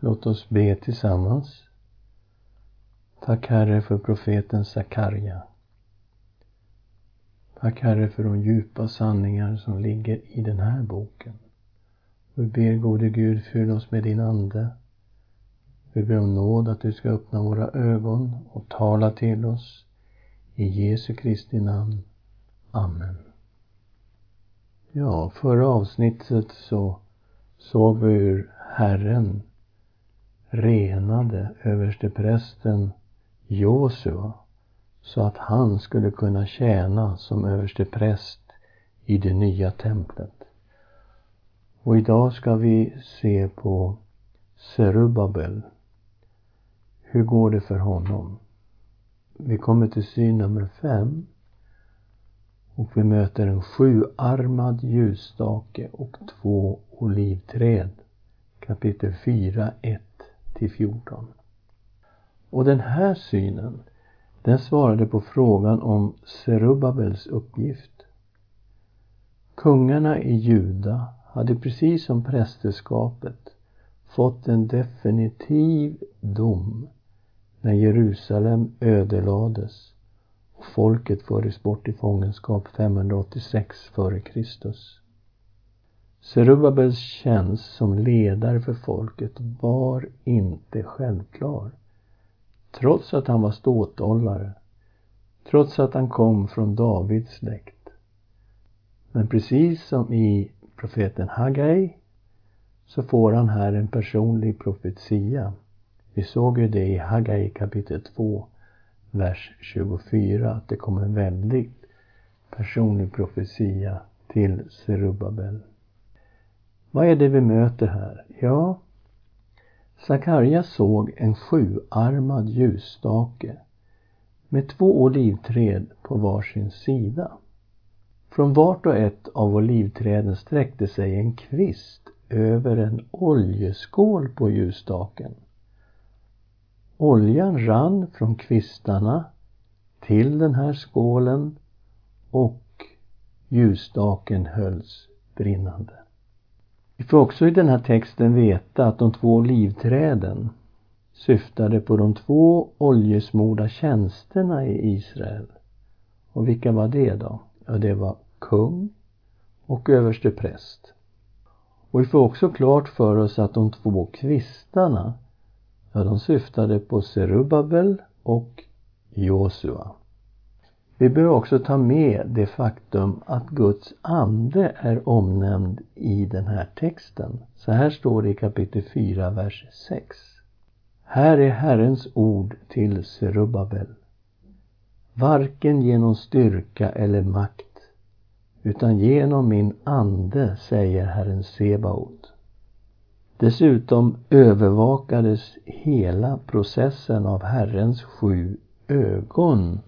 Låt oss be tillsammans. Tack Herre för profeten Sakarja. Tack Herre för de djupa sanningar som ligger i den här boken. Vi ber gode Gud, fyll oss med din Ande. Vi ber om nåd att du ska öppna våra ögon och tala till oss. I Jesu Kristi namn. Amen. Ja, förra avsnittet så såg vi hur Herren renade översteprästen Josua så att han skulle kunna tjäna som överstepräst i det nya templet. Och idag ska vi se på Serubabel. Hur går det för honom? Vi kommer till syn nummer fem och vi möter en sjuarmad ljusstake och två olivträd. Kapitel 4, 1 till 14. Och den här synen, den svarade på frågan om Serubabels uppgift. Kungarna i Juda hade precis som prästerskapet fått en definitiv dom när Jerusalem ödelades och folket fördes bort i fångenskap 586 f.Kr. Serubabels tjänst som ledare för folket var inte självklar. Trots att han var ståthållare. Trots att han kom från Davids släkt. Men precis som i profeten Hagai så får han här en personlig profetia. Vi såg ju det i Hagai kapitel 2, vers 24, att det kom en väldigt personlig profetia till Serubabel. Vad är det vi möter här? Ja, Sakarja såg en sjuarmad ljusstake med två olivträd på varsin sida. Från vart och ett av olivträden sträckte sig en kvist över en oljeskål på ljusstaken. Oljan rann från kvistarna till den här skålen och ljusstaken hölls brinnande. Vi får också i den här texten veta att de två olivträden syftade på de två oljesmorda tjänsterna i Israel. Och vilka var det då? Ja, det var kung och överste präst. Och vi får också klart för oss att de två kvistarna, ja, de syftade på Serubabel och Josua. Vi bör också ta med det faktum att Guds ande är omnämnd i den här texten. Så här står det i kapitel 4, vers 6. Här är Herrens ord till Serubabel. Varken genom styrka eller makt, utan genom min ande, säger Herren Sebaot. Dessutom övervakades hela processen av Herrens sju ögon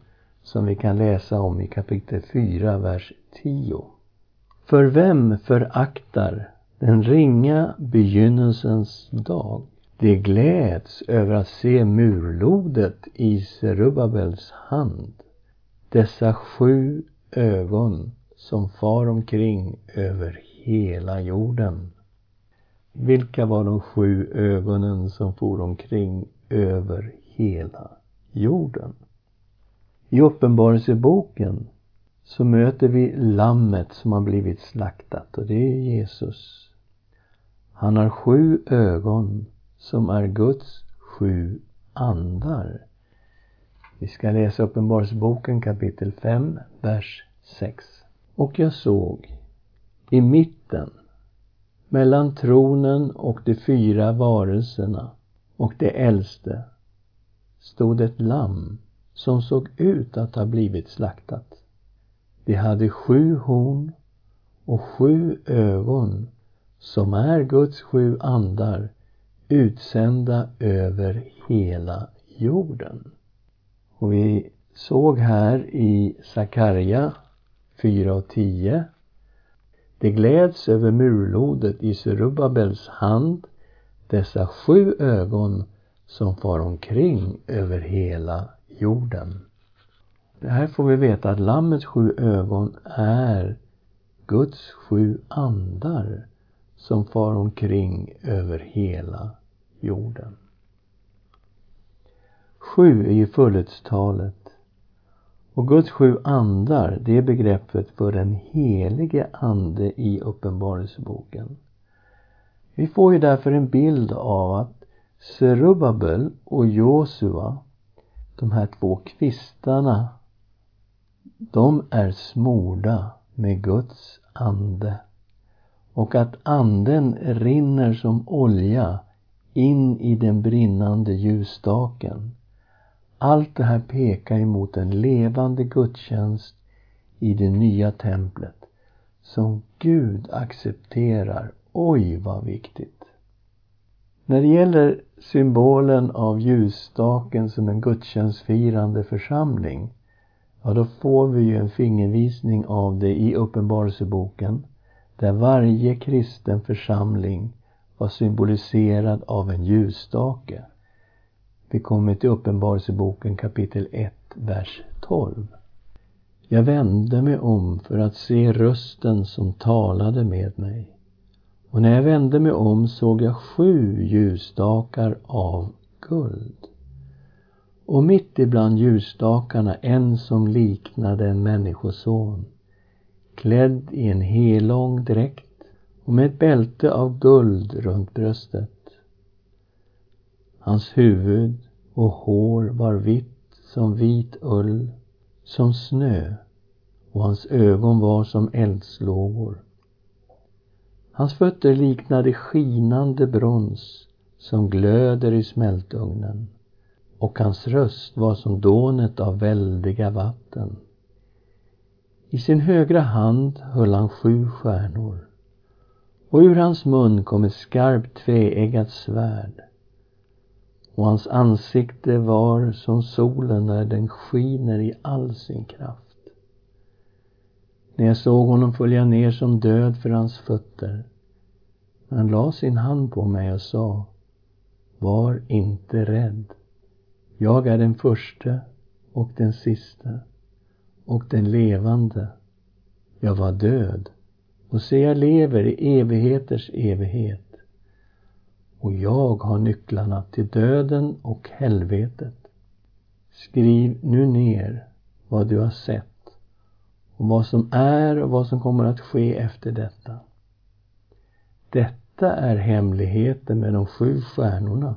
som vi kan läsa om i kapitel 4, vers 10. För vem föraktar den ringa begynnelsens dag? De gläds över att se murlodet i Serubabels hand. Dessa sju ögon som far omkring över hela jorden. Vilka var de sju ögonen som for omkring över hela jorden? I Uppenbarelseboken så möter vi lammet som har blivit slaktat och det är Jesus. Han har sju ögon som är Guds sju andar. Vi ska läsa Uppenbarelseboken kapitel 5, vers 6. Och jag såg i mitten mellan tronen och de fyra varelserna och det äldste stod ett lamm som såg ut att ha blivit slaktat. Det hade sju horn och sju ögon som är Guds sju andar utsända över hela jorden. Och vi såg här i Sakarja 4 och 10 det gläds över murlodet i Serubabels hand dessa sju ögon som far omkring över hela jorden. Det här får vi veta att Lammets sju ögon är Guds sju andar som far omkring över hela jorden. Sju är ju fullhetstalet. Och Guds sju andar, det är begreppet för den helige Ande i Uppenbarelseboken. Vi får ju därför en bild av att Serubabel och Josua, de här två kvistarna, de är smorda med Guds ande och att anden rinner som olja in i den brinnande ljusstaken. Allt det här pekar emot en levande gudstjänst i det nya templet som Gud accepterar. Oj, vad viktigt! När det gäller symbolen av ljusstaken som en gudstjänstfirande församling, ja då får vi ju en fingervisning av det i Uppenbarelseboken, där varje kristen församling var symboliserad av en ljusstake. Vi kommer till Uppenbarelseboken kapitel 1, vers 12. Jag vände mig om för att se rösten som talade med mig. Och när jag vände mig om såg jag sju ljusstakar av guld. Och mitt ibland ljusstakarna en som liknade en människoson, klädd i en helång dräkt och med ett bälte av guld runt bröstet. Hans huvud och hår var vitt som vit ull, som snö och hans ögon var som eldslågor. Hans fötter liknade skinande brons som glöder i smältugnen och hans röst var som dånet av väldiga vatten. I sin högra hand höll han sju stjärnor och ur hans mun kom ett skarpt tveeggat svärd och hans ansikte var som solen när den skiner i all sin kraft. När jag såg honom föll jag ner som död för hans fötter. Han la sin hand på mig och sa Var inte rädd. Jag är den förste och den siste och den levande. Jag var död och se jag lever i evigheters evighet och jag har nycklarna till döden och helvetet. Skriv nu ner vad du har sett om vad som är och vad som kommer att ske efter detta. Detta är hemligheten med de sju stjärnorna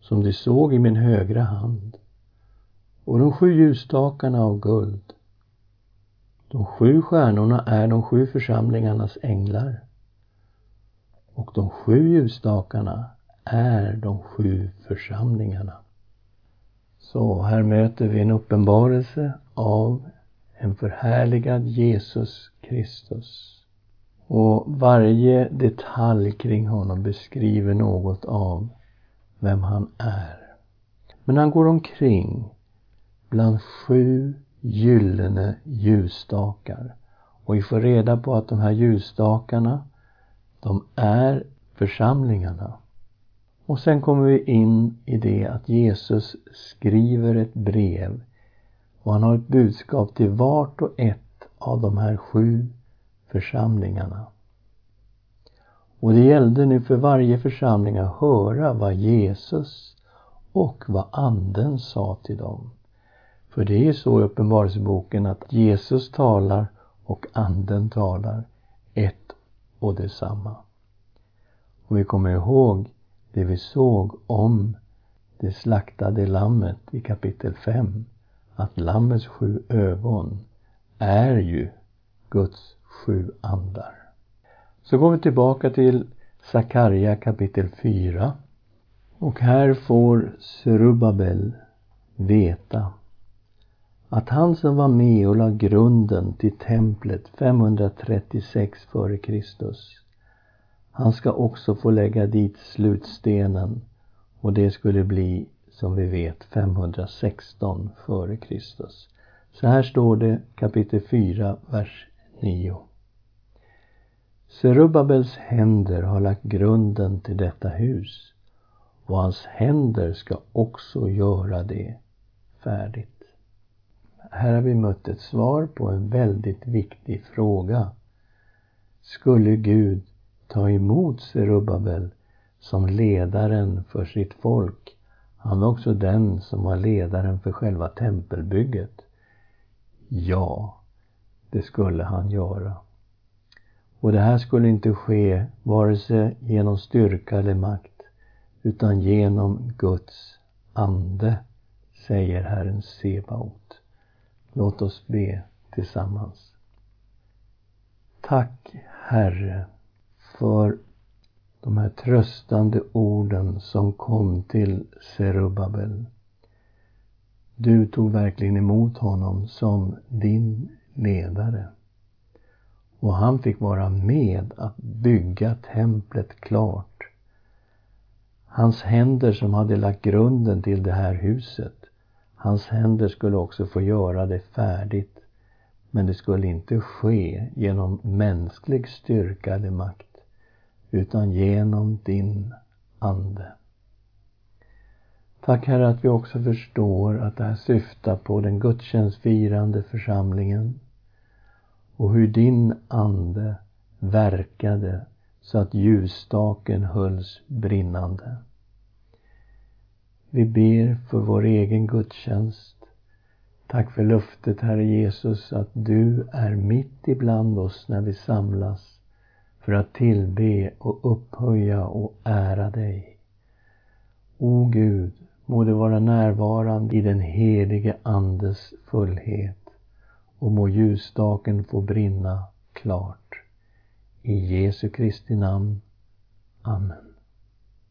som du såg i min högra hand och de sju ljusstakarna av guld. De sju stjärnorna är de sju församlingarnas änglar och de sju ljusstakarna är de sju församlingarna. Så här möter vi en uppenbarelse av en förhärligad Jesus Kristus. Och varje detalj kring honom beskriver något av vem han är. Men han går omkring bland sju gyllene ljusstakar. Och vi får reda på att de här ljusstakarna, de är församlingarna. Och sen kommer vi in i det att Jesus skriver ett brev och han har ett budskap till vart och ett av de här sju församlingarna. Och det gällde nu för varje församling att höra vad Jesus och vad Anden sa till dem. För det är ju så i Uppenbarelseboken att Jesus talar och Anden talar ett och detsamma. Och vi kommer ihåg det vi såg om det slaktade lammet i kapitel 5 att Lammets sju ögon är ju Guds sju andar. Så går vi tillbaka till Sakarja kapitel 4. Och här får Serubabel veta att han som var med och la grunden till templet 536 f.Kr. Han ska också få lägga dit slutstenen och det skulle bli som vi vet 516 före Kristus. Så här står det kapitel 4, vers 9. Serubabels händer har lagt grunden till detta hus och hans händer ska också göra det färdigt. Här har vi mött ett svar på en väldigt viktig fråga. Skulle Gud ta emot Serubabel som ledaren för sitt folk. Han var också den som var ledaren för själva tempelbygget. Ja, det skulle han göra. Och det här skulle inte ske vare sig genom styrka eller makt, utan genom Guds ande, säger Herren Sebaot. Låt oss be tillsammans. Tack, Herre, för de här tröstande orden som kom till Serubabel. Du tog verkligen emot honom som din ledare. Och han fick vara med att bygga templet klart. Hans händer som hade lagt grunden till det här huset, hans händer skulle också få göra det färdigt. Men det skulle inte ske genom mänsklig styrka eller makt, utan genom din Ande. Tack Herre att vi också förstår att det här syftar på den gudstjänstfirande församlingen och hur din Ande verkade så att ljusstaken hölls brinnande. Vi ber för vår egen gudstjänst. Tack för löftet, Herre Jesus, att du är mitt ibland oss när vi samlas för att tillbe och upphöja och ära dig. O Gud, må du vara närvarande i den helige Andes fullhet och må ljusstaken få brinna klart. I Jesu Kristi namn. Amen.